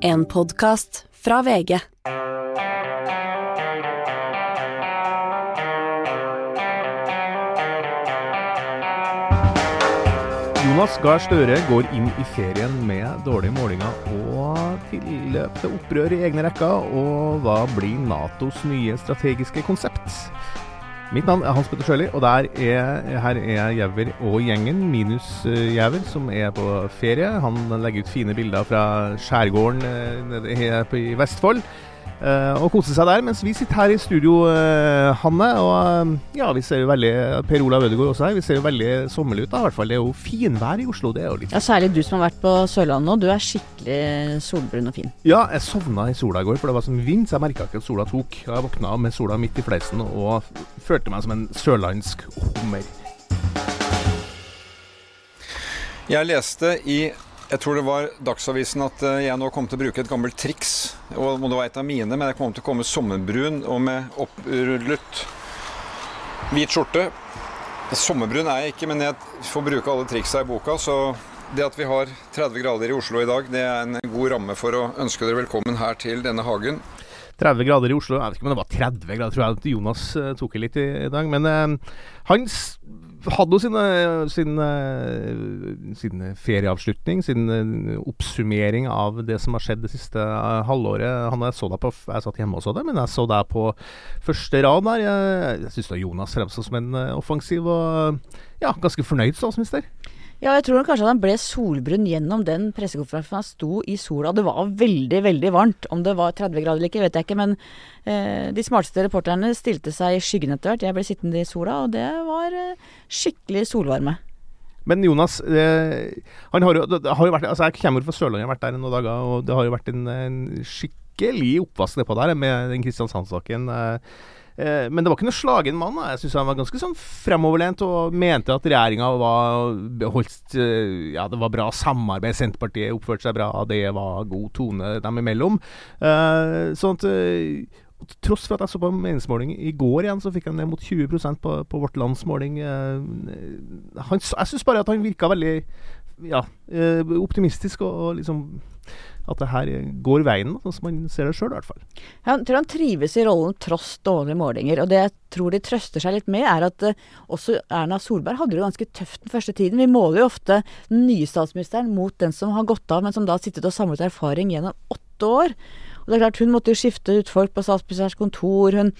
En podkast fra VG. Jonas Gahr Støre går inn i ferien med dårlige målinger og tilløp til opprør i egne rekker. Og hva blir Natos nye strategiske konsept? Mitt navn er Hans Petter Sjøli, og er, her er Jæver og gjengen, minus uh, Jæver, som er på ferie. Han legger ut fine bilder fra skjærgården nede i Vestfold. Eh, og koser seg der, mens vi sitter her i studio, eh, Hanne. Og eh, ja, vi ser jo veldig Per Olav Ødegaard også her. Vi ser jo veldig sommerlig ut, da, i hvert fall. Det er jo finvær i Oslo. Det er jo litt Ja, Særlig du som har vært på Sørlandet nå. Du er skikkelig solbrun og fin. Ja, jeg sovna i sola i går, for det var sånn vind, så jeg merka ikke at sola tok. Og Jeg våkna med sola midt i fleisen og følte meg som en sørlandsk hummer. Jeg leste i jeg tror det var Dagsavisen at eh, jeg nå kom til å bruke et gammelt triks. Og det var et av mine, men jeg kom til å komme sommerbrun og med opprullet hvit skjorte. Sommerbrun er jeg ikke, men jeg får bruke alle triksa i boka. Så det at vi har 30 grader i Oslo i dag, det er en god ramme for å ønske dere velkommen her til denne hagen. 30 grader i Oslo. Jeg vet ikke om det var 30 grader, tror jeg Jonas eh, tok i litt i, dag. Men eh, han hadde jo sine, sin, eh, sin ferieavslutning, sin eh, oppsummering av det som har skjedd det siste eh, halvåret. Han, jeg, så deg på, jeg satt hjemme og så det, men jeg så deg på første rad der. Jeg, jeg syns Jonas fremstod som en eh, offensiv og ja, ganske fornøyd statsminister. Ja, jeg tror kanskje at han ble solbrun gjennom den pressekonferansen. Han sto i sola. Det var veldig, veldig varmt. Om det var 30 grader eller ikke, vet jeg ikke. Men eh, de smarteste reporterne stilte seg i skyggen etter hvert. Jeg ble sittende i sola, og det var eh, skikkelig solvarme. Men Jonas, eh, han har jo, har jo vært, altså jeg kommer fra Sørlandet, jeg har vært der noen dager, og det har jo vært en, en skikkelig oppvask nedpå der med den Kristiansand-saken. Eh, eh, men det var ikke noe slagen mann. da. Jeg syns han var ganske sånn fremoverlent og mente at regjeringa var beholdt eh, Ja, det var bra samarbeid, Senterpartiet oppførte seg bra, det var god tone dem imellom. Eh, sånn at eh, tross for at jeg så på meningsmåling i går igjen, så fikk han ned mot 20 på, på Vårt Lands måling. Jeg syns bare at han virka veldig ja, optimistisk, og, og liksom at det her går veien, sånn som man ser det sjøl, i hvert fall. Jeg tror han trives i rollen tross dårlige målinger. Og det jeg tror de trøster seg litt med, er at uh, også Erna Solberg hadde det ganske tøft den første tiden. Vi måler jo ofte den nye statsministeren mot den som har gått av, men som da har sittet og samlet erfaring gjennom åtte år. Og det er klart, hun måtte jo skifte ut folk på statsministerens kontor. Hun,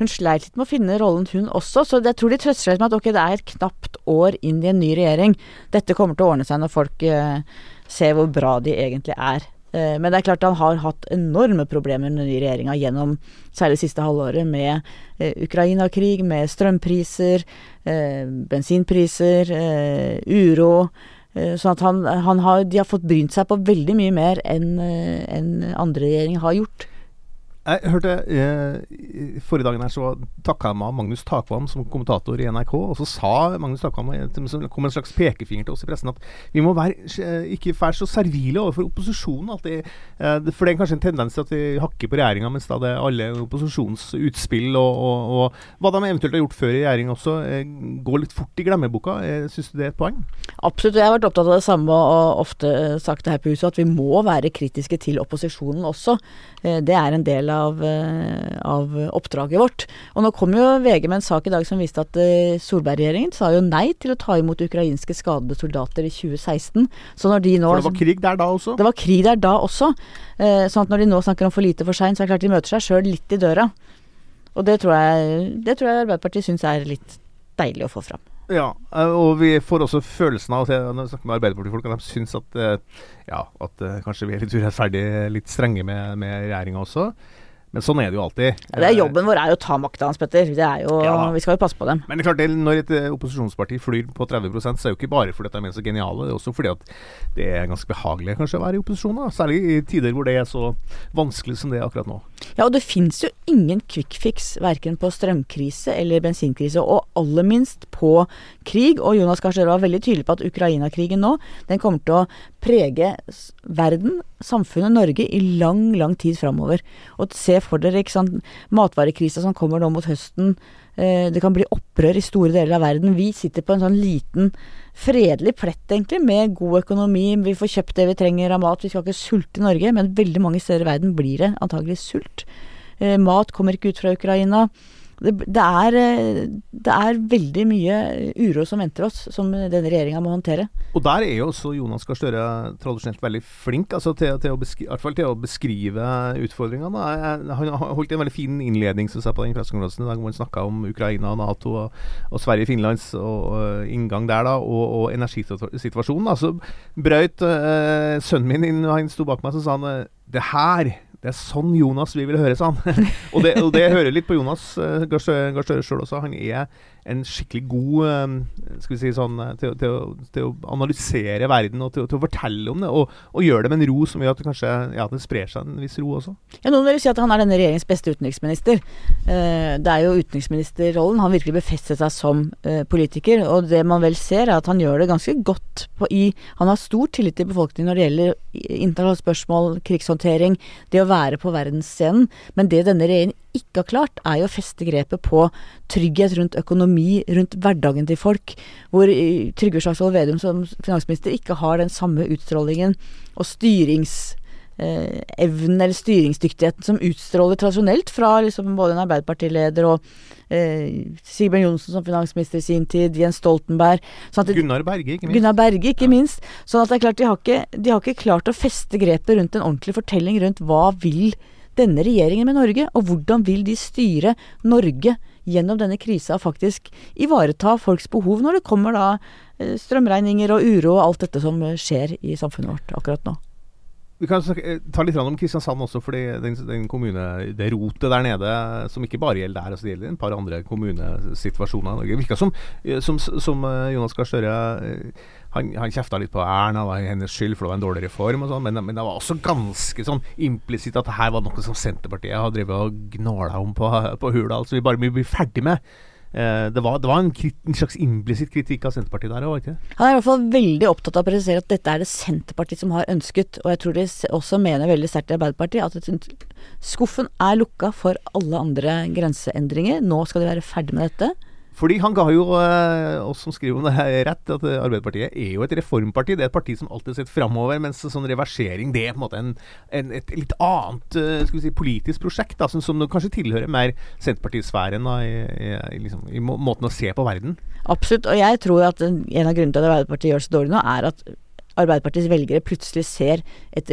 hun sleit litt med å finne rollen, hun også. Så jeg tror de trøster seg med at ok, det er et knapt år inn i en ny regjering. Dette kommer til å ordne seg når folk eh, ser hvor bra de egentlig er. Eh, Men det er klart han har hatt enorme problemer med den nye regjeringa gjennom særlig siste halvåret med eh, Ukraina-krig, med strømpriser, eh, bensinpriser, uro. Sånn at han, han har, de har fått brynt seg på veldig mye mer enn enn andre regjeringer har gjort. Jeg hørte eh, Forrige dagen her så takka jeg meg Magnus Takvam som kommentator i NRK. Og så sa Magnus Takvam eh, som kom en slags pekefinger til oss i pressen at vi må være, eh, ikke være så servile overfor opposisjonen. Alltid, eh, for det er kanskje en tendens til at vi hakker på regjeringa, mens da det er alle opposisjonens utspill og, og, og hva de eventuelt har gjort før i regjering også, går litt fort i glemmeboka. Syns du det er et poeng? Absolutt. Jeg har vært opptatt av det samme og ofte sagt det her på huset, at vi må være kritiske til opposisjonen også. Det er en del av, eh, av oppdraget vårt. Og nå kom jo VG med en sak i dag som viste at eh, Solberg-regjeringen sa jo nei til å ta imot ukrainske skadede soldater i 2016. Så når de nå For det var krig der da også. Det var krig der da også. Eh, sånn at når de nå snakker om for lite for seint, så er det klart de møter seg sjøl litt i døra. Og det tror jeg, det tror jeg Arbeiderpartiet syns er litt deilig å få fram. Ja, og vi får også følelsen av når vi snakker med Arbeiderpartifolk, at de syns at, ja, at kanskje vi er litt urettferdig, litt strenge med, med regjeringa også. Men sånn er det jo alltid. Ja, det er Jobben vår er jo å ta makta hans, Petter. Det er jo, Ja vi skal jo passe på dem. Men det er klart, når et eh, opposisjonsparti flyr på 30% så er det jo ikke bare fordi de er så geniale, det er også fordi at det er ganske behagelig kanskje å være i opposisjon. da, Særlig i tider hvor det er så vanskelig som det er akkurat nå. Ja, og det fins jo ingen quick fix verken på strømkrise eller bensinkrise, og aller minst på krig. Og Jonas Gahr Støre var veldig tydelig på at Ukraina-krigen nå, den kommer til å prege verden, samfunnet Norge, i lang, lang tid framover. Og se for dere ikke sant, matvarekrisa som kommer nå mot høsten. Eh, det kan bli opprør i store deler av verden. Vi sitter på en sånn liten, fredelig plett, egentlig, med god økonomi. Vi får kjøpt det vi trenger av mat. Vi skal ikke sulte i Norge, men veldig mange steder i verden blir det antagelig sult. Eh, mat kommer ikke ut fra Ukraina det, det, er, eh, det, er, veldig mye uro som venter oss, som denne regjeringa må håndtere. Og der er jo også Jonas Gahr Støre tradisjonelt veldig flink altså til, til, å beskrive, til å beskrive utfordringene. Han har holdt en veldig fin innledning som på den pressekonferansen da han snakka om Ukraina, Nato og, og Sverige-Finlands inngang der, da, og, og energisituasjonen. Altså, brøyt uh, sønnen min inn, han sto bak meg, så sa han det her det er sånn Jonas vi vil høre, sa han. og, det, og det hører litt på Jonas uh, Gahr Støre sjøl også. Han er en skikkelig god um, skal vi si sånn, til, til, å, til, å analysere verden og til, til, å fortelle om det. Og, og gjøre det med en ro som gjør at det kanskje ja, det sprer seg en viss ro også. Ja, Noen vil si at han er denne regjeringens beste utenriksminister. Uh, det er jo utenriksministerrollen han virkelig befestet seg som uh, politiker. Og det man vel ser, er at han gjør det ganske godt på, i Han har stor tillit til befolkningen når det gjelder internasjonale spørsmål, krigshåndtering, det å være på verdensscenen. Men det denne regjeringen ikke har klart, er jo å feste grepet på trygghet rundt økonomi, rundt hverdagen til folk. Hvor Trygve Slagsvold Vedum som finansminister ikke har den samme utstrålingen og styringsevnen eller styringsdyktigheten som utstråler tradisjonelt fra liksom både en Arbeiderpartileder og eh, Sigbjørn Johnsen som finansminister i sin tid, Jens Stoltenberg sånn Gunnar Berge, ikke minst. Gunnar Berge, ikke ja. minst. Sånn at det er klart, de har, ikke, de har ikke klart å feste grepet rundt en ordentlig fortelling rundt hva vil denne regjeringen med Norge, og hvordan vil de styre Norge gjennom denne krisa og faktisk ivareta folks behov når det kommer da eh, strømregninger og uro og alt dette som skjer i samfunnet vårt akkurat nå. Vi kan eh, ta litt om Kristiansand også, fordi den, den kommune, det rotet der nede, som ikke bare gjelder der, altså det gjelder en par andre kommunesituasjoner Det virka som, eh, som, som Jonas Gahr Støre han, han kjefta litt på Erna, det var hennes skyld, for det var en dårlig reform og sånn, men, men, det var også ganske sånn implisitt at det her var noe som Senterpartiet har drevet og gnåla om på, på Hurdal, som vi bare må bli ferdig med. Eh, det, var, det var en, krit, en, slags implisitt kritikk av Senterpartiet der òg, ikke Han er i hvert fall veldig opptatt av å presisere at dette er det Senterpartiet som har ønsket, og jeg tror de også mener veldig sterkt i Arbeiderpartiet at skuffen er lukka for alle andre grenseendringer. Nå skal de være ferdig med dette. Fordi han ga jo uh, oss som skriver om det her rett, at Arbeiderpartiet er jo et reformparti. Det er et parti som alltid har sett framover, mens sånn reversering det er på en måte en, en, et litt annet uh, skal vi si, politisk prosjekt, da, som, som kanskje tilhører mer Senterpartisfæren i, i, i, liksom, i, måten å se på verden. Absolutt, og jeg tror at en av grunnene til at Arbeiderpartiet gjør det så dårlig nå, er at Arbeiderpartiets velgere plutselig ser et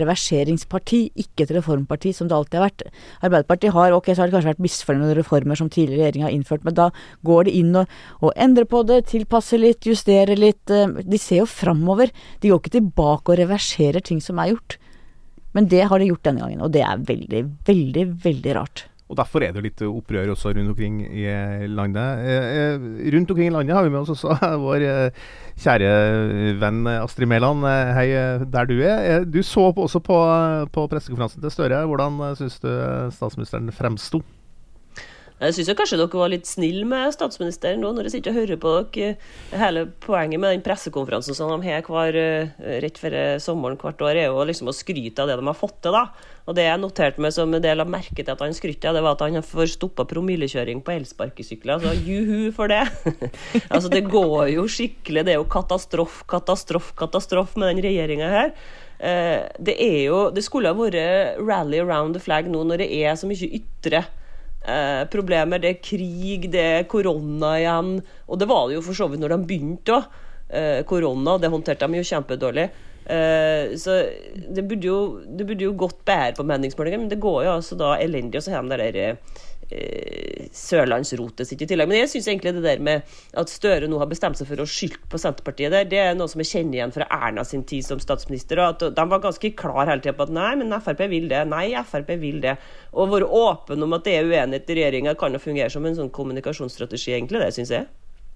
reverseringsparti, ikke et reformparti, som det alltid har vært. Arbeiderpartiet har ok, så har det kanskje vært misfornøyd med reformer som tidligere regjeringer har innført, men da går de inn og, og endrer på det, tilpasser litt, justerer litt. Eh, de ser jo framover. De går ikke tilbake og reverserer ting som er gjort. Men det har de gjort denne gangen, og det er veldig, veldig, veldig rart. Og Derfor er det litt opprør også rundt omkring i landet. Eh, eh, rundt omkring i landet har vi med oss også vår eh, kjære venn Astrid Mæland. Hei der du er. Du så også på, på pressekonferansen til Støre. Hvordan syns du statsministeren fremsto? Jeg syns kanskje dere var litt snille med statsministeren nå, når jeg sitter og hører på dere. Hele poenget med den pressekonferansen som de har hver, eh, rett før sommeren hvert år, er jo liksom å skryte av det de har fått til. da. Og Det jeg noterte meg som en del av merket til at han skrytte, det var at han får stoppa promillekjøring på elsparkesykler. Altså juhu for det! altså Det går jo skikkelig. Det er jo katastrof, katastrof, katastrof med den regjeringa her. Eh, det er jo Det skulle ha vært rally around the flag nå når det er så mye ytre eh, problemer. Det er krig, det er korona igjen. Og det var det jo for så vidt når de begynte òg. Eh, korona, det håndterte de jo kjempedårlig. Eh, så det burde, jo, det burde jo gått bedre på meningsmålingene, men det går jo altså da elendig. Og så har de det der eh, sørlandsrotet sitt i tillegg. Men jeg syns egentlig det der med at Støre nå har bestemt seg for å skylde på Senterpartiet der, det er noe som jeg kjenner igjen fra Erna sin tid som statsminister. og at De var ganske klar hele tida på at nei, men Frp vil det. Nei, Frp vil det. Og være åpen om at det er uenighet i regjeringa kan jo fungere som en sånn kommunikasjonsstrategi, egentlig. Det syns jeg.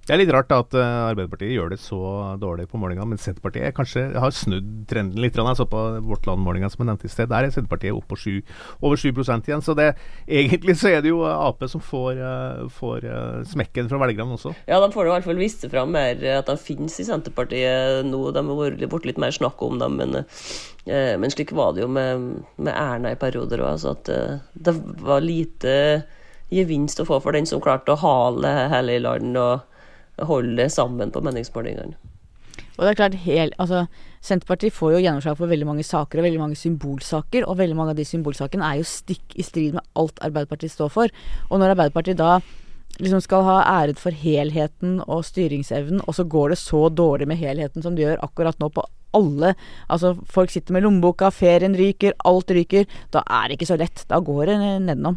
Det er litt rart da, at uh, Arbeiderpartiet gjør det så dårlig på målinga, men Senterpartiet kanskje har snudd trenden litt. Jeg så på Vårt Land-målinga som jeg nevnte i sted. Der er Senterpartiet opp på 7, over 7% igjen. Så det, egentlig så er det jo Ap som får, uh, får uh, smekken fra velgerne også. Ja, de får i hvert fall vist fram mer at de finnes i Senterpartiet nå. De har blitt litt mer snakk om dem, men, men slik var det jo med, med Erna i perioder òg. Altså at det var lite gevinst å få for den som klarte å hale hele landet. og holde sammen på meningsmålingene. Og det er klart, hel, altså, Senterpartiet får jo gjennomslag for veldig mange saker, og veldig mange symbolsaker. Og veldig mange av de symbolsakene er jo stikk i strid med alt Arbeiderpartiet står for. Og når Arbeiderpartiet da liksom skal ha æret for helheten og styringsevnen, og så går det så dårlig med helheten som det gjør akkurat nå på alle Altså, folk sitter med lommeboka, ferien ryker, alt ryker. Da er det ikke så lett. Da går det nedenom.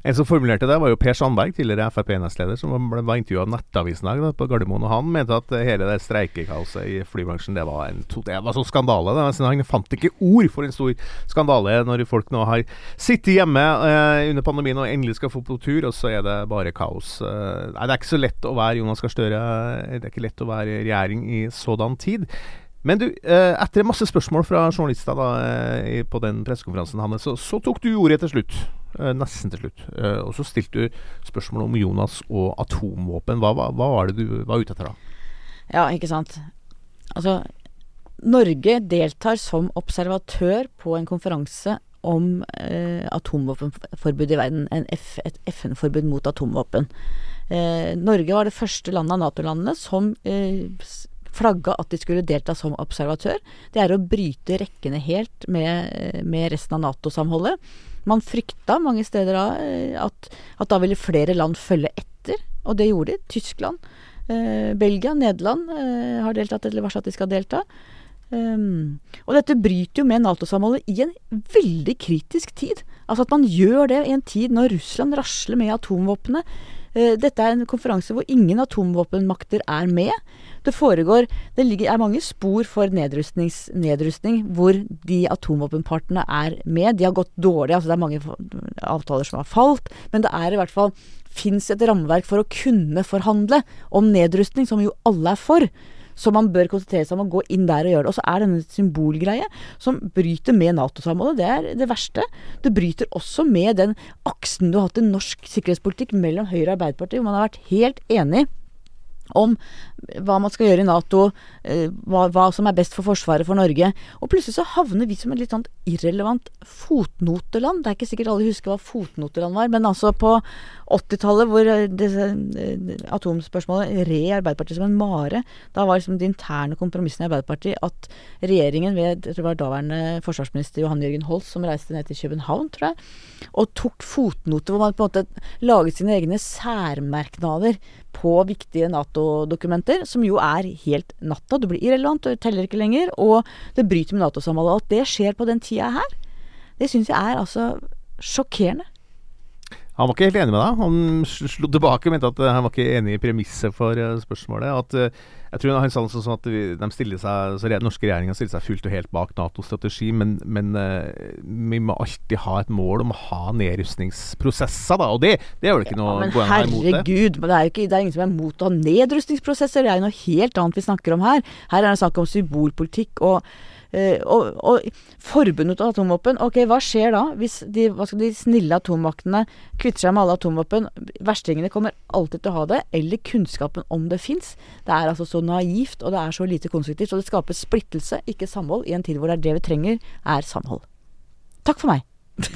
En som formulerte det, var jo Per Sandberg, tidligere Frp-nestleder, som ble, var intervjua av Nettavisen her på Gardermoen. og Han mente at hele det streikekaoset i flybransjen det var en det var så skandale. Det. Han fant ikke ord for en stor skandale når folk nå har sittet hjemme eh, under pandemien og endelig skal få på tur, og så er det bare kaos. Eh, Det er ikke så lett å være Jonas Gahr Støre. Det er ikke lett å være regjering i sådan tid. Men du, eh, etter masse spørsmål fra journalister da, eh, på den pressekonferansen, Hanne, så, så, tok du ordet til slutt. Eh, nesten til slutt. Og så stilte du spørsmål om Jonas og atomvåpen. Hva, hva, hva var det du var ute etter da? Ja, ikke sant. Altså, Norge deltar som observatør på en konferanse om eh, atomvåpenforbud i verden. F, et FN-forbud mot atomvåpen. Eh, Norge var det første landet av Nato-landene som eh, flagga at de skulle delta som observatør. Det er å bryte rekkene helt med, med resten av Nato-samholdet. Man frykta mange steder da at, at, da ville flere land følge etter, og det gjorde de. Tyskland, eh, Belgia, Nederland eh, har deltatt eller varsla at de skal delta. Um, og dette bryter jo med Nato-samholdet i en veldig kritisk tid. Altså at man gjør det i en tid når Russland rasler med atomvåpnene. Uh, dette er en konferanse hvor ingen atomvåpenmakter er med. Det foregår Det ligger, er mange spor for nedrustning hvor de atomvåpenpartene er med. De har gått dårlig, altså det er mange avtaler som har falt. Men det er i hvert fall fins et rammeverk for å kunne forhandle om nedrustning, som jo alle er for. Så man bør konsentrere seg om å gå inn der og gjøre det. Og så er denne symbolgreie som bryter med Nato-samholdet. Det er det verste. Det bryter også med den aksen du har hatt i norsk sikkerhetspolitikk mellom Høyre og Arbeiderpartiet, hvor man har vært helt enig om hva man skal gjøre i Nato, eh, hva, hva, som er best for forsvaret for Norge. Og plutselig så havner vi som et litt sånn irrelevant fotnoteland. Det er ikke sikkert alle husker hva fotnoteland var, men altså på 80-tallet hvor eh, disse eh, atomspørsmålet red Arbeiderpartiet som en mare, da var liksom de interne kompromissene i Arbeiderpartiet at regjeringen ved jeg tror det var daværende forsvarsminister Johan Jørgen Holst som reiste ned til København, tror jeg, og tok fotnoter hvor man på en måte laget sine egne særmerknader på viktige Nato-dokumenter, som jo er helt natta. Du blir irrelevant, du teller ikke lenger, og det bryter med Nato-samholdet. At det skjer på den tida her, det syns jeg er altså sjokkerende. Han var ikke helt enig med deg. Han slo tilbake og mente at han var ikke enig i premisset for eh, spørsmålet. At, eh, jeg tror Han sa noe sånn at de stiller seg, så norske regjeringa stiller seg fullt og helt bak Natos strategi, men, men vi må alltid ha et mål om å ha nedrustningsprosesser, da. Og det, det er vel ikke noe ja, Men herregud, det er jo ikke, det er ingen som er mot å ha nedrustningsprosesser. Det er jo noe helt annet vi snakker om her. Her er det snakk om symbolpolitikk. og og, og forbud mot atomvåpen, ok, hva skjer da? Hvis de, de snille atommaktene kvitter seg med alle atomvåpen? Verstingene kommer alltid til å ha det, eller kunnskapen om det fins. Det er altså så naivt, og det er så lite konstruktivt. Og det skaper splittelse, ikke samhold, i en tid hvor det er det vi trenger, er samhold. Takk for meg.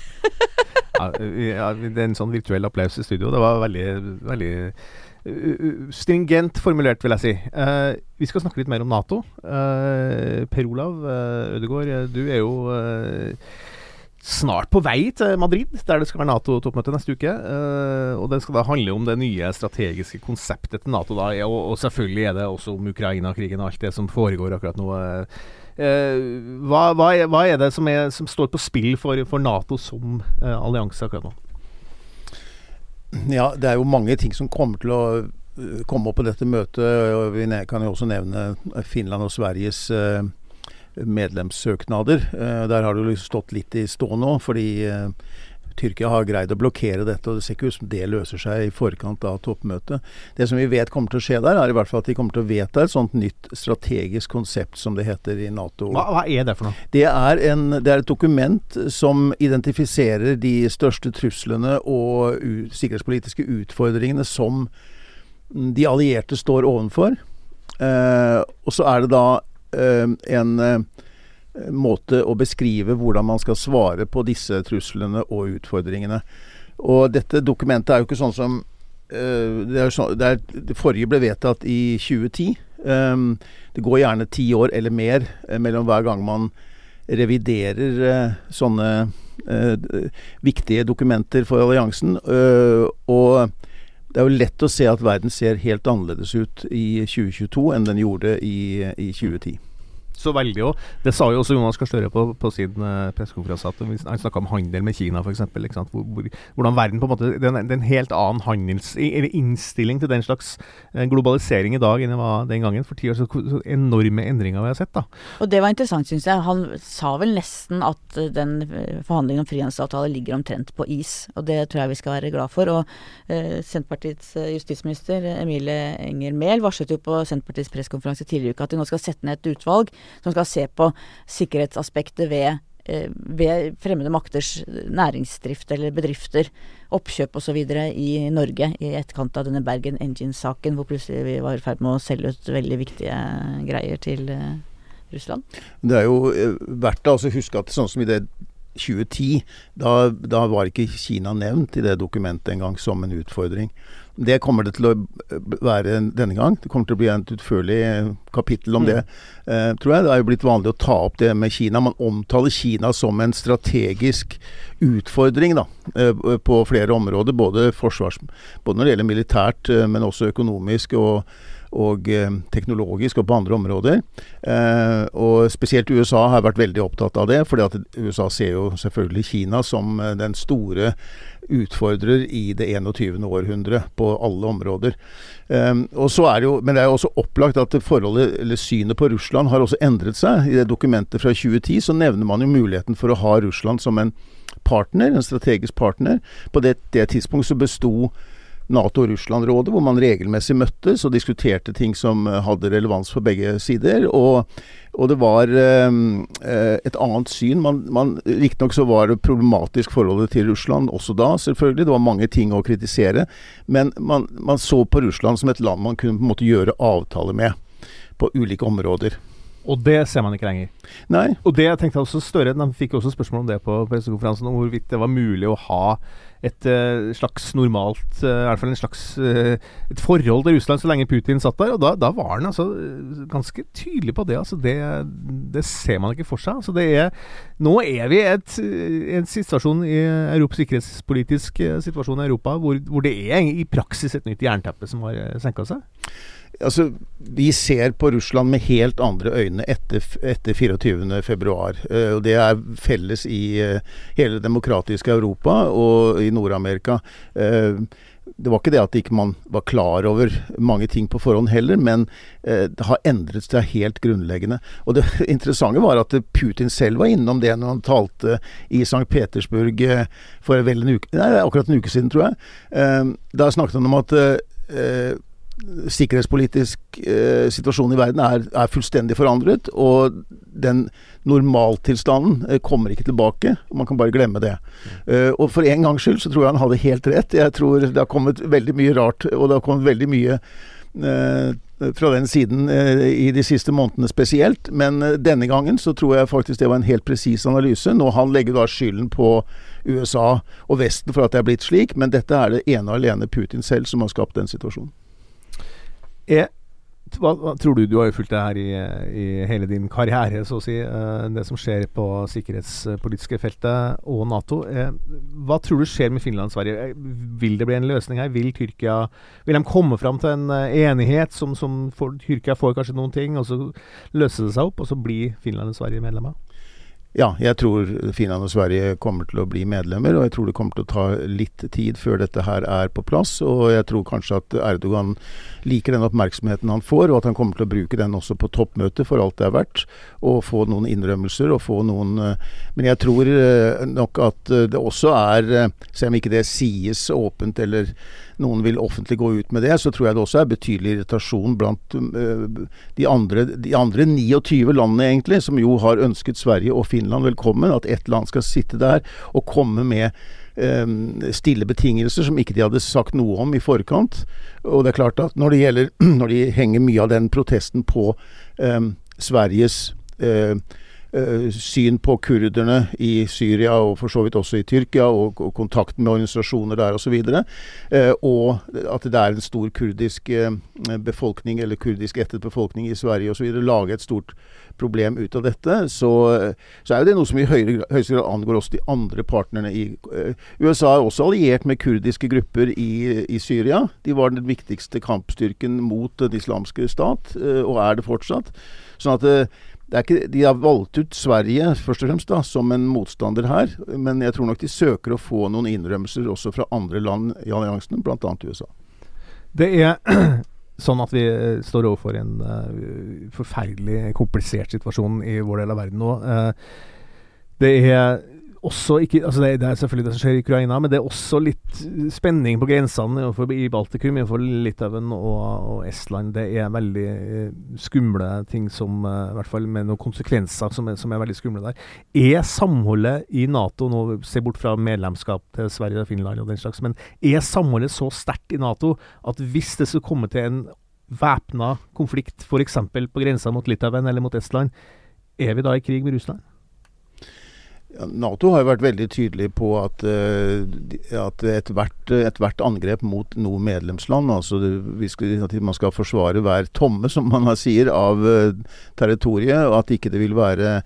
ja, det er en sånn virtuell applaus i studio. Det var veldig, veldig stringent formulert, vil jeg si. Uh, vi skal snakke litt mer om Nato. Uh, per Olav uh, Ødegaard, du er jo snart på vei til Madrid, der det skal være Nato-toppmøte neste uke. og Det skal da handle om det nye strategiske konseptet til Nato. da, og, og selvfølgelig er det også om Ukraina-krigen og alt det som foregår akkurat nå. Hva, hva, er, hva, er, det som, er, som, står på spill for, for Nato som allianse akkurat nå? Ja, det er jo mange ting som kommer til å uh, komme opp på dette møtet. Vi kan jo også nevne Finland og Sveriges uh, medlemssøknader. Uh, der har det jo stått litt i stå nå, fordi Tyrkia har greid å blokkere dette, og det ser ikke ut som det løser seg i forkant av toppmøtet. Det som vi vet kommer til å skje der, er i hvert fall at de kommer til å vedta et sånt nytt strategisk konsept, som det heter i Nato. Hva, hva er det for noe? Det er, en, det er, et dokument som identifiserer de største truslene og sikkerhetspolitiske utfordringene som de allierte står ovenfor. Eh, og så er det da eh, en eh, måte å beskrive hvordan man skal svare på disse truslene og utfordringene. Og dette dokumentet er jo ikke sånn som uh, det, er så, det, er, det, forrige ble vedtatt i 2010. Um, det går gjerne ti år eller mer uh, mellom hver gang man reviderer uh, sånne viktige dokumenter for alliansen. og det er jo lett å se at verden ser helt annerledes ut i 2022 enn den gjorde i, i 2010 så veldig òg. Det sa jo også Jonas Gahr Støre på, på, sin uh, pressekonferanse, han snakka om handel med Kina f.eks. Hvor, hvor, hvordan verden på en måte Det er en, helt annen handels... Eller innstilling til den slags uh, globalisering i dag enn det var den gangen. For ti år så, så enorme endringer vi har sett, da. Og det var interessant, syns jeg. Han sa vel nesten at uh, den forhandlingen om frihandelsavtale ligger omtrent på is. Og det tror jeg vi skal være glad for. Og Senterpartiets justisminister Emilie Enger Mehl varslet jo på Senterpartiets pressekonferanse tidligere i uka at de nå skal sette ned et utvalg som skal se på sikkerhetsaspektet ved, eh, ved fremmede makters næringsdrift eller bedrifter, oppkjøp osv. i Norge i etterkant av denne Bergen Engines-saken, hvor plutselig vi var i ferd med å selge ut veldig viktige greier til eh, Russland. Det er jo eh, verdt å huske at sånn som i det 2010, da, da, var ikke Kina nevnt i det dokumentet engang som en utfordring. Det kommer det til å være denne gang. Det kommer til å bli et utførlig kapittel om mm. det, eh, tror jeg. Det er jo blitt vanlig å ta opp det med Kina. Man omtaler Kina som en strategisk utfordring da, eh, på flere områder. Både, forsvars, både når det gjelder militært, eh, men også økonomisk. og og eh, teknologisk og på andre områder. Eh, og spesielt USA har vært veldig opptatt av det, fordi at USA ser jo selvfølgelig Kina som eh, den store utfordrer i det 21. århundre på alle områder. Um, det jo, men det er jo også opplagt at forholdet, eller synet på Russland har også endret seg. I det dokumentet fra 2010 så nevner man jo muligheten for å ha Russland som en partner, en strategisk partner. På det, det tidspunkt så besto Nato-Russland-rådet, hvor man regelmessig møttes og diskuterte ting som eh, hadde relevans for begge sider. Og, og det var ehm, eh, et annet syn. Man, man, Riktignok så var det problematisk forholdet til Russland også da, selvfølgelig. Det var mange ting å kritisere. Men man, man så på Russland som et land man kunne på en måte gjøre avtaler med på ulike områder. Og det ser man ikke lenger. Nei. Og det jeg tenkte også Støre de fikk også spørsmål om det på pressekonferansen, om hvorvidt det var mulig å ha et uh, slags normalt uh, I hvert fall en slags uh, et forhold til Russland så lenge Putin satt der. Og da, da var han altså ganske tydelig på det. Altså det, det, ser man ikke for seg. Altså det er, nå er vi i en situasjon i Europa, sikkerhetspolitisk situasjon i Europa hvor, hvor det er i praksis et nytt jernteppe som har senka seg. Altså, Vi ser på Russland med helt andre øyne etter, etter 24.2. Uh, det er felles i uh, hele demokratiske Europa og i Nord-Amerika. Uh, det var ikke det at ikke man var klar over mange ting på forhånd heller, men eh, det har endret seg helt grunnleggende. Og det interessante var at Putin selv var innom det når han talte i St. Petersburg eh, for vel en uke, nei, akkurat en uke siden, tror jeg. Eh, da snakket han om at sikkerhetspolitisk eh, situasjon i verden er, er, fullstendig forandret. Og den normaltilstanden eh, kommer ikke tilbake. Man kan bare glemme det. Eh, og for en gangs skyld så tror jeg han hadde helt rett. Jeg tror det har kommet veldig mye rart, og det har kommet veldig mye eh, fra den siden eh, i de siste månedene spesielt. Men eh, denne gangen så tror jeg faktisk det var en helt presis analyse. Nå Han legger da skylden på USA og Vesten for at det er blitt slik, men dette er det ene og alene Putin selv som har skapt den situasjonen. Er, hva, tror du, du har jo fulgt det her i, i, hele din karriere, så å si, uh, det som skjer på sikkerhetspolitiske feltet og Nato. Uh, hva tror du skjer med Finland og Sverige? Eh, vil det bli en løsning her? Vil Tyrkia Vil de komme fram til en enighet som, som for, Tyrkia får kanskje noen ting, og så løser det seg opp, og så blir Finland og Sverige medlemmer? Ja, jeg tror Finland og Sverige kommer til å bli medlemmer, og jeg tror det kommer til å ta litt tid før dette her er på plass. Og jeg tror kanskje at Erdogan liker den oppmerksomheten han får, og at han kommer til å bruke den også på toppmøtet for alt det er verdt. Og få noen innrømmelser og få noen eh, Men jeg tror eh, nok at eh, det også er, selv om ikke det sies åpent eller noen vil offentlig gå ut med det, så tror jeg det også er betydelig irritasjon blant uh, de, andre, de andre 29 landene, egentlig, som jo har ønsket Sverige og Finland velkommen. At ett land skal sitte der og komme med um, stille betingelser som ikke de hadde sagt noe om i forkant. Og det er klart at når det gjelder Når de henger mye av den protesten på um, Sveriges eh, syn på kurderne i Syria og for så vidt også i Tyrkia, og, og kontakten med organisasjoner der osv. Uh, og at det er en stor kurdisk befolkning, eller kurdisk ettet befolkning i Sverige osv. Lage et stort problem ut av dette, så, så er jo det noe som i høyeste grad angår også de andre partnerne i USA er også alliert med kurdiske grupper i, i Syria. De var den viktigste kampstyrken mot den islamske stat, og er det fortsatt. Sånn at ikke, de har valgt ut Sverige først og fremst da, som en motstander her, men jeg tror nok de søker å få noen innrømmelser også fra andre land i alliansen, bl.a. USA. Det er sånn at vi eh, står overfor en uh, forferdelig komplisert situasjon i vår del av verden nå. Uh, det er også ikke altså det, det, er selvfølgelig det som skjer i Ukraina, men det er også litt spenning på grensene i Baltikum, innenfor Litauen og, og, Estland. Det er veldig uh, skumle ting som uh, I hvert fall med noen konsekvenser som er, som er, veldig skumle der. Er samholdet i Nato, nå se bort fra medlemskap til Sverige og Finland og den slags, men er samholdet så sterkt i Nato at hvis det skulle komme til en væpna konflikt, f.eks. på grensa mot Litauen eller mot Estland, er vi da i krig med Russland? Nato har jo vært veldig tydelig på at, uh, at ethvert et angrep mot noe medlemsland, altså skal, man skal forsvare hver tomme, som man sier, av uh, territoriet, og at ikke det vil være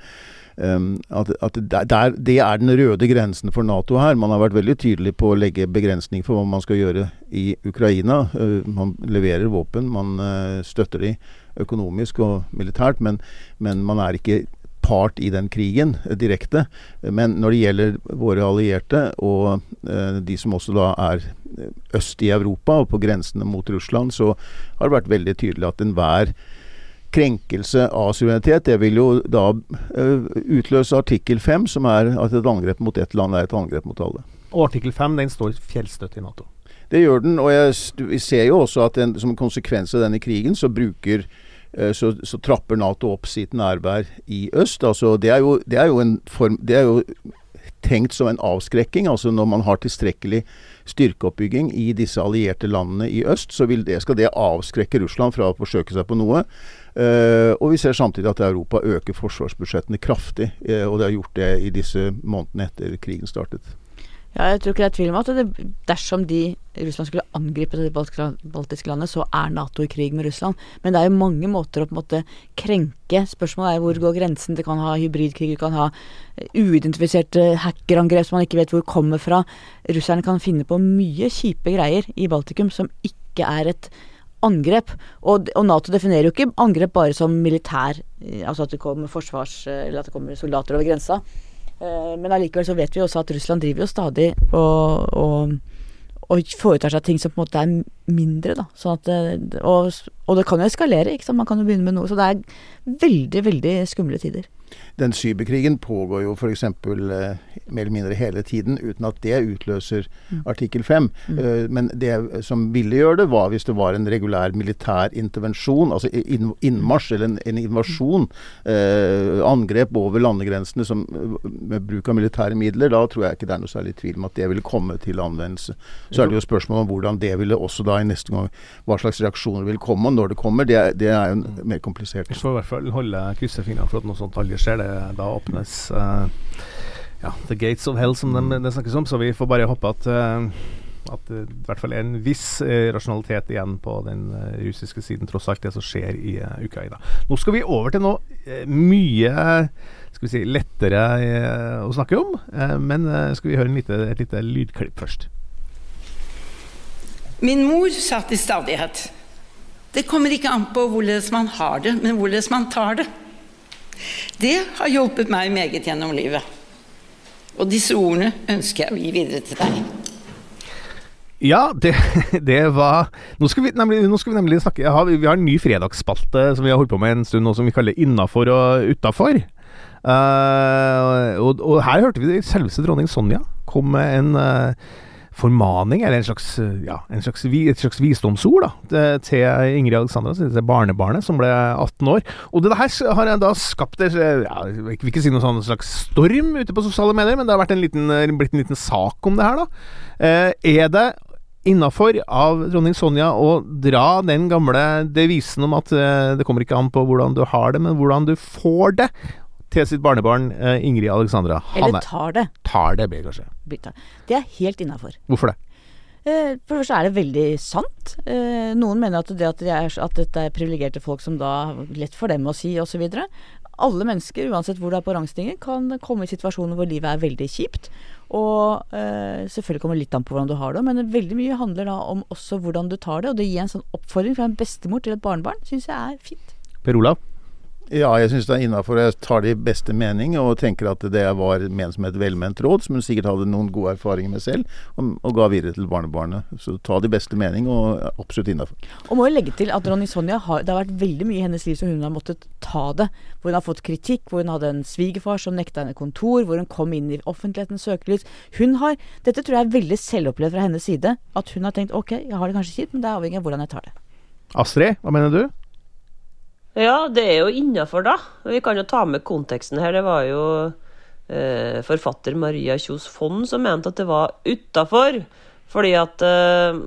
um, at, at der, Det er den røde grensen for Nato her. Man har vært veldig tydelig på å legge begrensning for hva man skal gjøre i Ukraina. Man leverer våpen, man støtter de økonomisk og militært, men, men man er ikke part i den krigen eh, direkte. Men når det gjelder våre allierte og eh, de som også da er eh, øst i Europa og på grensene mot Russland, så har det vært veldig tydelig at enhver krenkelse av suverenitet, det vil jo da utløse artikkel 5, som er at et angrep mot ett land er et angrep mot alle. Og artikkel 5 den står fjellstøtt i Nato? Det gjør den, og jeg, vi ser jo også at den, som konsekvens av denne krigen, så bruker så, så, trapper Nato opp sitt nærvær i øst. Altså, det, er jo, det, er jo form, det, er jo, tenkt som en avskrekking. altså Når man har tilstrekkelig styrkeoppbygging i disse allierte landene i øst, så det, skal det avskrekke Russland fra å forsøke seg på noe. Uh, og vi ser samtidig at Europa øker forsvarsbudsjettene kraftig. Uh, og det har gjort det i disse månedene etter krigen startet. Ja, jeg tror ikke det er tvil om at det, dersom de Russland skulle angripe det baltiske landet, så er Nato i krig med Russland. Men det er jo mange måter å på en måte krenke. Spørsmålet er hvor går grensen. Det kan ha hybridkrig, du kan ha uidentifiserte hackerangrep som man ikke vet hvor kommer fra. Russerne kan finne på mye kjipe greier i Baltikum som ikke er et angrep. Og, og, Nato definerer jo ikke angrep bare som militær, altså at det kommer forsvars... Eller at det kommer soldater over grensa. Eh, men allikevel så vet vi også at Russland driver jo stadig og, og, og foretar seg ting som på en måte er mindre, da. Sånn at, eh, og, og det kan jo eskalere, ikke sant. Man kan jo begynne med noe. Så det er veldig, veldig skumle tider den cyberkrigen pågår jo f.eks. Eh, mer eller mindre hele tiden, uten at det utløser mm. artikkel 5. Mm. Eh, men det som ville gjøre det, var hvis det var en regulær militær intervensjon, altså innmarsj eller en, en invasjon, eh, angrep over landegrensene som, med bruk av militære midler. Da tror jeg ikke det er noe særlig tvil om at det ville komme til anvendelse. Så er det jo spørsmål om hvordan det ville også da i neste gang Hva slags reaksjoner vil komme, og når det kommer. Det, det er jo mer komplisert. Vi får i hvert fall holde kryssefingrene for at noe sånt aldri skjer. det da åpnes uh, ja, The Gates of Hell, som det snakkes om. Så vi får bare håpe at uh, at det i hvert fall er en viss uh, rasjonalitet igjen på den russiske siden, tross alt det som skjer i Ukraina. Nå skal vi over til noe mye skal vi si, lettere å snakke om, men skal vi høre lite, et lite lydklipp først. Min mor sa til stadighet det kommer ikke an på hvordan man har det, men hvordan man tar det. Det har hjulpet meg meget gjennom livet. Og disse ordene ønsker jeg å gi videre til deg. Ja, det, det var nå skal, vi nemlig, skal vi nemlig snakke ja, Vi har en ny fredagsspalte som vi har holdt på med en stund nå, som vi kaller Innafor og utafor. Uh, og, og, her hørte vi selveste dronning Sonja kom med en uh, formaning, eller en slags, ja, en slags, et slags visdomsord, da, til Ingrid Alexandra, til barnebarnet, som ble 18 år. Og det her har da skapt ja, Jeg vil ikke si noen sånn slags storm ute på sosiale medier, men det har en liten, blitt en liten sak om det her, da. Eh, er det innafor av dronning Sonja å dra den gamle devisen om at eh, det kommer ikke an på hvordan du har det, men hvordan du får det? Til sitt barnebarn eh, Ingrid Alexandra. Eller tar det. tar det, blir kanskje. Det er helt innafor. Hvorfor det? Eh, For det første er det veldig sant. Eh, Noen mener at, det at, det er, at dette er privilegerte folk som da lett for dem å si osv. Alle mennesker, uansett hvor du er på rangstigen, kan komme i situasjoner hvor livet er veldig kjipt. Og selvfølgelig kommer det litt an på hvordan du har det, men veldig mye handler da om også hvordan du tar det. Og det gir en sånn oppfordring fra en bestemor til et barnebarn, syns jeg er fint. Per Olav? Ja, jeg syns det er innafor. Jeg tar det i beste mening og tenker at det var ment som et velment råd, som hun sikkert hadde noen gode erfaringer med selv, og, og ga videre til barnebarnet. Så ta det i beste mening og absolutt innafor. Og må jo legge til at Ronny Sonja har Det har vært veldig mye i hennes liv som hun har måttet ta det. Hvor hun har fått kritikk, hvor hun hadde en svigerfar som nekta henne kontor, hvor hun kom inn i offentlighetens søkelys. Hun har Dette tror jeg er veldig selvopplevd fra hennes side. At hun har tenkt ok, jeg har det kanskje kjipt, men det er avhengig av hvordan jeg tar det. Astrid, hva mener du? Ja, det er jo innafor, da. Vi kan jo ta med konteksten her. Det var jo eh, forfatter Maria Kjos Fond som mente at det var utafor. Fordi at eh,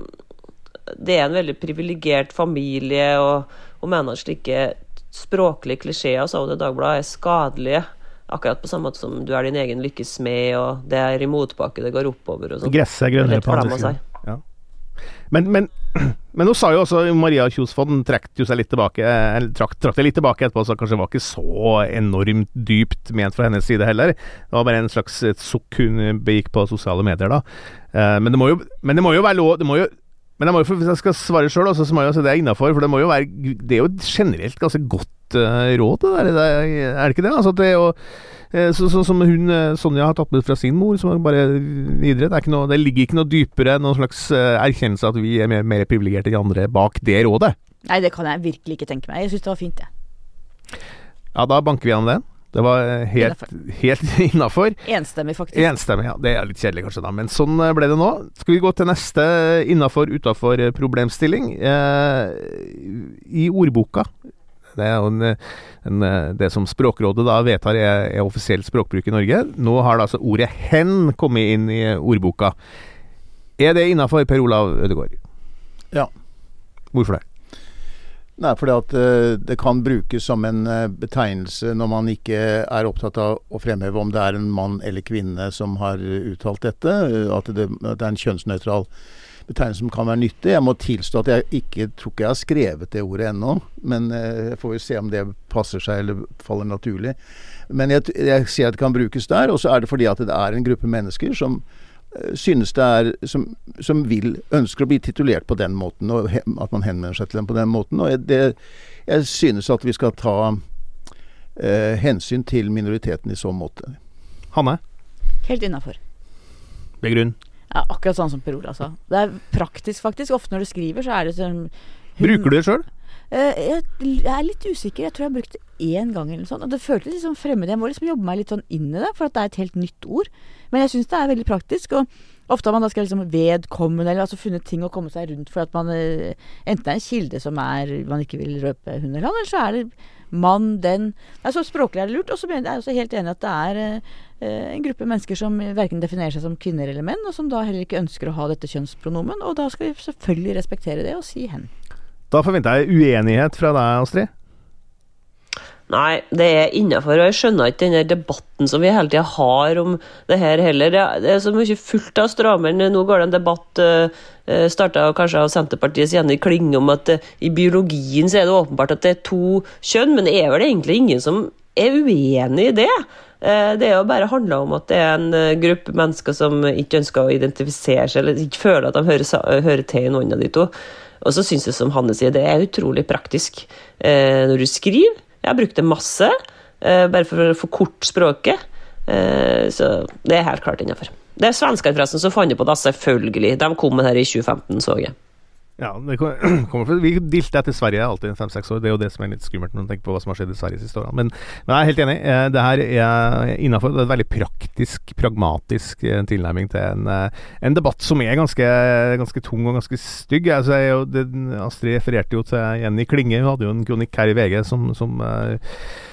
det er en veldig privilegert familie, og hun mener at slike språklige klisjeer, sa hun til Dagbladet, er skadelige. Akkurat på samme måte som du er din egen lykkes smed, og det er i motbakke det går oppover og sånn. Gresset er grønnere på andre siden. Ja. Men, men, men hun sa jo også Maria Kjos Fond trakk litt tilbake det litt tilbake etterpå, så kanskje det var ikke så enormt dypt ment fra hennes side heller. Det var bare en slags sukk hun begikk på sosiale medier, da. Eh, men, det må jo, det må jo være lov det må jo, men jeg må jo, hvis jeg skal svare sjøl, så må jeg jo si det er innafor. For det må jo være Det er jo generelt ganske godt eh, råd, det der. Er, det ikke det? Altså, det er jo eh, så, så, som hun eh, Sonja har tatt med fra sin mor, som bare videre. Det, er ikke noe, det ligger ikke noe dypere, noen slags erkjennelse at vi er mer, mer privilegerte enn de andre bak det rådet. Nei, det kan jeg virkelig ikke tenke meg. Jeg syns det var fint, jeg. Ja, da banker vi gjennom den. Det var helt, helt innafor. Enstemmig, faktisk. Enstemmig, ja. Det er litt kjedelig kanskje, da, men sånn ble det nå. Skal vi gå til neste innafor, utafor problemstilling? Eh, I ordboka det er jo en, en, det som Språkrådet da vedtar er, er offisiell språkbruk i Norge. Nå har da altså ordet 'hen' kommet inn i ordboka. Er det innafor, Per Olav Ødegaard? Ja. Hvorfor det? Nei, fordi at eh, det kan brukes som en eh, betegnelse når man ikke er opptatt av å fremheve om det er en mann eller kvinne som har uttalt dette. eh, At det, at det er en kjønnsnøytral betegnelse som kan være nyttig. Jeg må tilstå at jeg ikke tror ikke jeg har skrevet det ordet ennå. Men eh, jeg får jo se om det passer seg eller faller naturlig. Men jeg, jeg ser at det kan brukes der. Og så er det fordi at det er en gruppe mennesker som eh, synes det er som, som vil, ønsker å bli titulert på den måten, og he, at man henvender seg til dem på den måten. Og jeg, det, jeg synes at vi skal ta eh, hensyn til minoriteten i så måte. Hanne? Helt innafor. Begrunn. Ja, akkurat sånn som Per Ola sa. Det er praktisk, faktisk. Ofte når du skriver, så er det sånn Bruker du det sjøl? Eh, jeg, er litt usikker. Jeg tror jeg har brukt det én gang eller noe sånt. Og det føltes litt sånn fremmed. Jeg må liksom jobbe meg litt sånn inn i det, for at det er et helt nytt ord. Men jeg syns det er veldig praktisk. Og ofte har man da skrevet liksom vedkommende, eller altså funnet ting å komme seg rundt for at man eh, Enten er en kilde som er man ikke vil røpe hun eller han, eller så er det mann, den altså, språklig er det lurt. Og så er jeg også helt enig at det er eh, en gruppe mennesker som verken definerer seg som kvinner eller menn, og som da heller ikke ønsker å ha dette kjønnspronomen. Og da skal vi selvfølgelig respektere det og si hen. Da forventer jeg uenighet fra deg, Astrid. Nei, det er innafor. Og jeg skjønner ikke den debatten som vi hele tida har om det her heller. Det er- så mye fullt av stråmenn. Nå går det en debatt uh, starta kanskje av Senterpartiets Jenny Klinge om at eh, i biologien så er det åpenbart at det er to kjønn, men det er vel egentlig ingen som er uenig i det. Eh, Det er jo bare handla om at det er en eh, gruppe mennesker som ikke ønsker å identifisere seg, eller ikke føler at de hører, hører til i noen av de to. Og så syns jeg, som Hanne sier, det er utrolig praktisk eh, når du skriver. Jeg har brukt det masse, eh, bare for å forkorte språket. Eh, så det er helt klart innafor. Det er svenskene forresten som fant det på det, selvfølgelig. De kom med det her i 2015, så jeg. Ja, det kom- kommer fra, Vi dilter etter Sverige alltid fem-seks år. Det er jo det som er litt skummelt når man tenker på hva som har skjedd i Sverige de siste årene. Men, men jeg er helt enig. eh, Det her er innafor. Det er en veldig praktisk, pragmatisk eh, tilnærming til en, eh, en debatt som er ganske, ganske tung og ganske stygg. Altså, jeg det, Astrid refererte jo til Jenny Klinge. Hun hadde jo en kronikk her i VG som, som eh,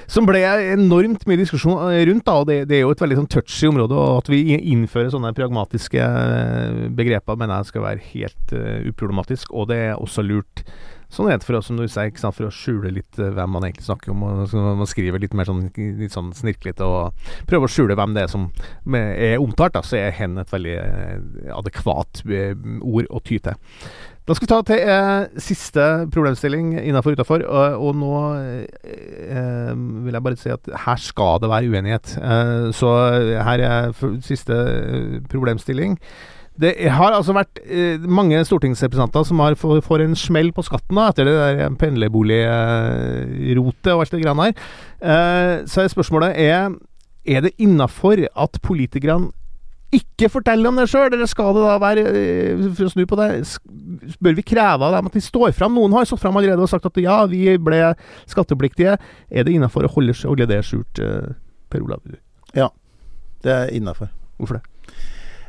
som ble enormt mye diskusjon eh, rundt. da, og Det, det er jo et veldig sånn touchy område. og At vi innfører sånne pragmatiske eh, begreper, mener jeg skal være helt uh, uproblematisk. Og det er også lurt Sånn er for oss, som du sier, ikke sant, for å skjule litt hvem man egentlig snakker om. og Man skriver litt mer sånn, sånn snirklete og prøver å skjule hvem det er som er omtalt. Da, så er hen et veldig adekvat ord å ty til. Da skal vi ta til eh, siste problemstilling innafor og utafor. Og, nå eh, vil jeg bare si at her skal det være uenighet. Eh, så her er siste eh, problemstilling. Det har altså vært eh, mange stortingsrepresentanter som har får, en smell på skatten da, etter det der pendlerboligrotet og alt det greiene. Eh, så spørsmålet er Er det innafor at politikerne ikke fortelle om det sjøl, eller skal det da være eh, For å snu på det, bør vi kreve av dem at de står fram? Noen har stått fram allerede og sagt at ja, vi ble skattepliktige. Er det innafor å holde, holde det skjult, eh, Per Olav? Ja, Det er innafor. Hvorfor det?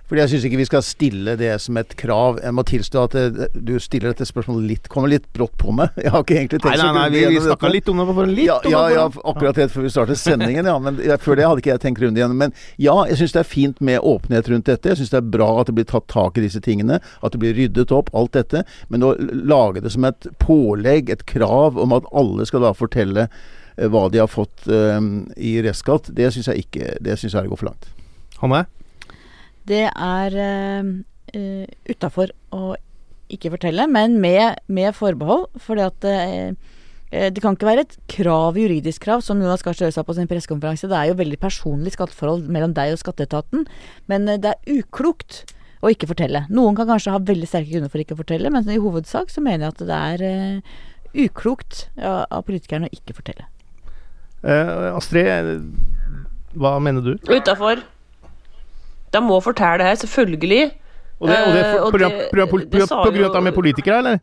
Fordi jeg syns ikke vi skal stille det som et krav. Jeg må tilstå at det, du stiller dette spørsmålet litt Kommer litt brått på meg. Jeg har ikke egentlig Nei, tenkt nei, nei, grundig vi, vi snakka litt om det for. Litt ja, ja, ja, akkurat helt før vi startet sendingen, ja. Men før det hadde ikke jeg tenkt rundt igjen. Men ja, jeg syns det er fint med åpenhet rundt dette. Jeg syns det er bra at det blir tatt tak i disse tingene. At det blir ryddet opp, alt dette. Men å lage det som et pålegg, et krav om at alle skal da fortelle eh, hva de har fått um, i restskatt, det syns jeg ikke Det syns jeg går for langt. Hanne? Det er uh, utafor å ikke fortelle, men med, med forbehold. For at eh, det kan ikke være et krav, juridisk krav, som Jonas Gahr Støre sa på sin pressekonferanse. Det er jo veldig personlig skatteforhold mellom deg og skatteetaten. Men det er uklokt å ikke fortelle. Noen kan kanskje ha veldig sterke grunner for ikke å fortelle, men i hovedsak så mener jeg at det er uh, uklokt ja, av politikerne å ikke fortelle. Uh, Astrid, hva mener du? Utafor. De må fortelle det her, selvfølgelig. Og det, og det er Eh, for, grunn av at de er politikere, eller?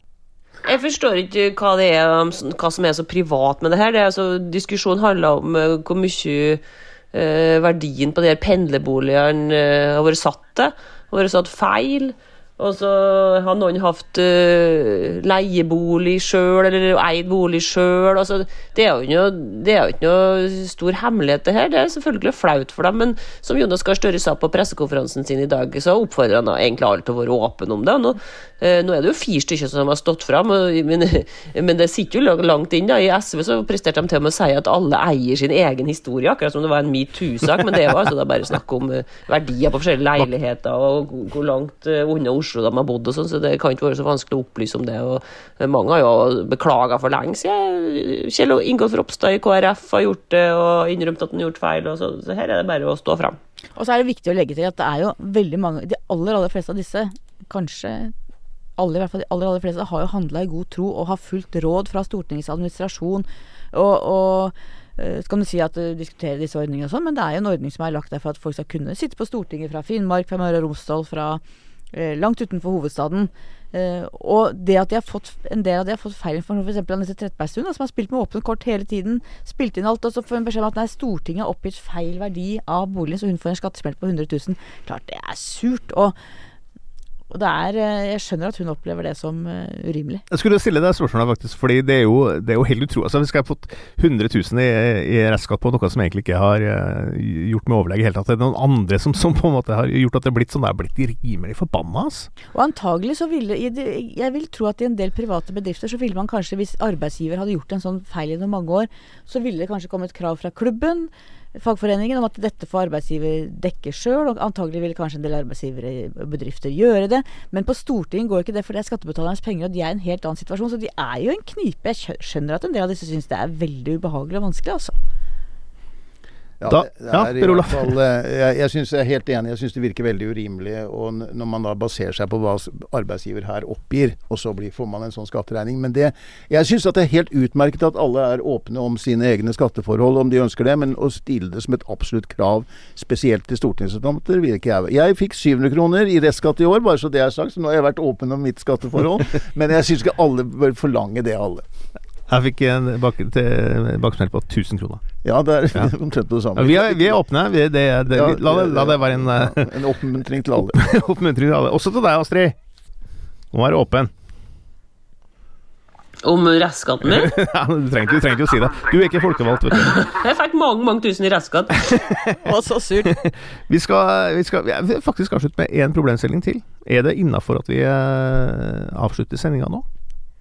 Jeg forstår ikke hva det er um, hva som er så privat med det her. Det er altså, diskusjonen handler om eh, hvor mye uh, verdien på de her pendlerboligene uh, har vært satt til. Har vært satt feil. Og så har noen hatt uh, leiebolig sjøl, eller eid bolig sjøl. Altså, det er jo ikke noe, stor hemmelighet, det her. Det er selvfølgelig flaut for dem. Men som Jonas Gahr Støre sa på pressekonferansen sin i dag, så oppfordrer han egentlig alle til å være åpne om det. Nå, uh, nå er det jo fire stykker som har stått fram, men, men det sitter jo langt inn. da. I SV så presterte de til og med å si at alle eier sin egen historie, akkurat som det var en metoo-sak. Men det var altså da bare snakk om uh, verdier på forskjellige leiligheter, og hvor- langt eh, unna Oslo de har bodd og sånn, så det kan ikke være så vanskelig å opplyse om det. og eh, Mange har jo beklaga for lenge siden. Kjell Ingolf Ropstad i KrF har gjort det og innrømt at han har gjort feil, og så, så her er det bare å stå fram. Og så er det viktig å legge til at det er jo veldig mange De aller, aller fleste av disse, kanskje alle, i hvert fall de aller, aller fleste, har jo handla i god tro og har fulgt råd fra Stortingets administrasjon. Og, og eh, så kan du si at du diskuterer disse ordningene og sånn, men det er jo en ordning som er lagt der for at folk skal kunne sitte på Stortinget fra Finnmark, fra Møre og Romsdal, fra eh, langt utenfor hovedstaden. Uh, og det at de har fått en del av det har fått feil informasjon, f.eks. Anette Trettebergstuen, som har spilt med åpne kort hele tiden, spilt inn alt, og så får hun beskjed om at nei, Stortinget har oppgitt feil verdi av boligen, så hun får en skattesmell på 100 000. Klart det er surt. Og, og det er eh, Jeg skjønner at hun opplever det som eh, urimelig. Jeg skulle stille deg spørsmålet, faktisk, fordi det er jo, det er jo helt utrolig. Altså, vi skal ha fått 100 000 i, i restskatt på noe som egentlig ikke har eh, gjort med overlegg i det hele tatt. Det er noen andre som, som på en måte har gjort at det er blitt sånn. Det er blitt rimelig forbanna, altså. Og antagelig så ville Jeg vil tro at i en del private bedrifter så ville man kanskje, hvis arbeidsgiver hadde gjort en sånn feil gjennom mange år, så ville det kanskje kommet krav fra klubben, fagforeningen, om at dette får arbeidsgiver dekke sjøl, og antagelig vil kanskje en del arbeidsgivere og bedrifter gjøre det. Men på Stortinget går ikke det, for det er skattebetalernes penger, og de er i en helt annen situasjon. Så de er jo en knipe. Jeg skjønner at en del av disse syns det er veldig ubehagelig og vanskelig, altså. Ja, Da- det, det ja, fall, eh, jeg, jeg, synes, jeg er helt enig. Jeg syns det virker veldig urimelig. Og når man da baserer seg på hva arbeidsgiver her oppgir, og så blir, får man en sånn skatteregning. Men det, jeg syns det er helt utmerket at alle er åpne om sine egne skatteforhold, om de ønsker det. Men å stille det som et absolutt krav, spesielt til stortingsrepresentanter, vil ikke jeg. Jeg fikk 700 kroner i restskatt i år, bare så det er sagt. Så nå har jeg vært åpen om mitt skatteforhold. men jeg syns ikke alle bør forlange det, alle. Jeg fikk en bak, på 1000 kroner. Ja, det er Ja. omtrent det samme. Ja, vi, er, vi er åpne. Vi, det, det, Ja, la, det, la det være en ja, eh, en oppmuntring til alle. oppmuntring til alle. Også til deg, Astrid. Må være åpen. Om restskatten min? Ja, du, trenger, ikke- du ikke å si det. Du er ikke folkevalgt, vet du. Jeg fikk mange mange tusen i restskatt. Å, så surt. Vi skal, vi skal vil faktisk avslutte med én problemstilling til. Er det innafor at vi eh, avslutter sendinga nå?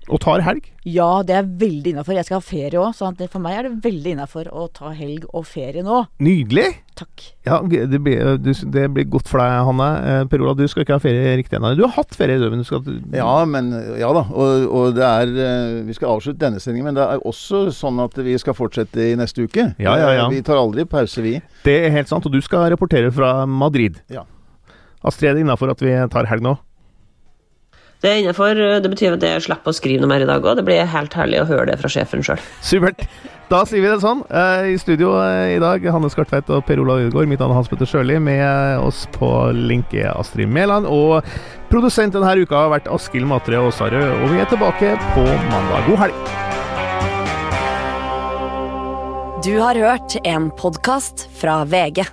Og tar helg. Ja, det er veldig innafor. Jeg skal ha ferie òg, så for meg er det veldig innafor å ta helg og ferie nå. Nydelig! Takk. Ja, det blir, det blir godt for deg, Hanne. Eh, per Olav, du skal ikke ha ferie riktig ennå. Du har hatt ferie, du, men du skal Ja, men Ja da. Og, og det er eh, Vi skal avslutte denne sendingen, men det er også sånn at vi skal fortsette i neste uke. Ja, ja, ja. Eh, Vi tar aldri pause, vi. Det er helt sant, og du skal rapportere fra Madrid. Ja. Astrid, er det innafor at vi tar helg nå? Det er innenfor, det betyr at jeg slipper å skrive noe mer i dag òg. Det blir helt herlig å høre det fra sjefen sjøl. Supert. Da sier vi det sånn. Eh, I studio eh, i dag, Hanne Skartveit og Per Olav Ødegaard. Mitt navn er Hans Petter Sjøli. Med oss på link er Astrid Mæland. Og produsent denne uka har vært Askild Matre Aasarød. Og vi er tilbake på mandag. God helg! Du har hørt en podkast fra VG.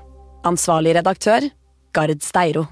Ansvarlig redaktør, Gard Steiro.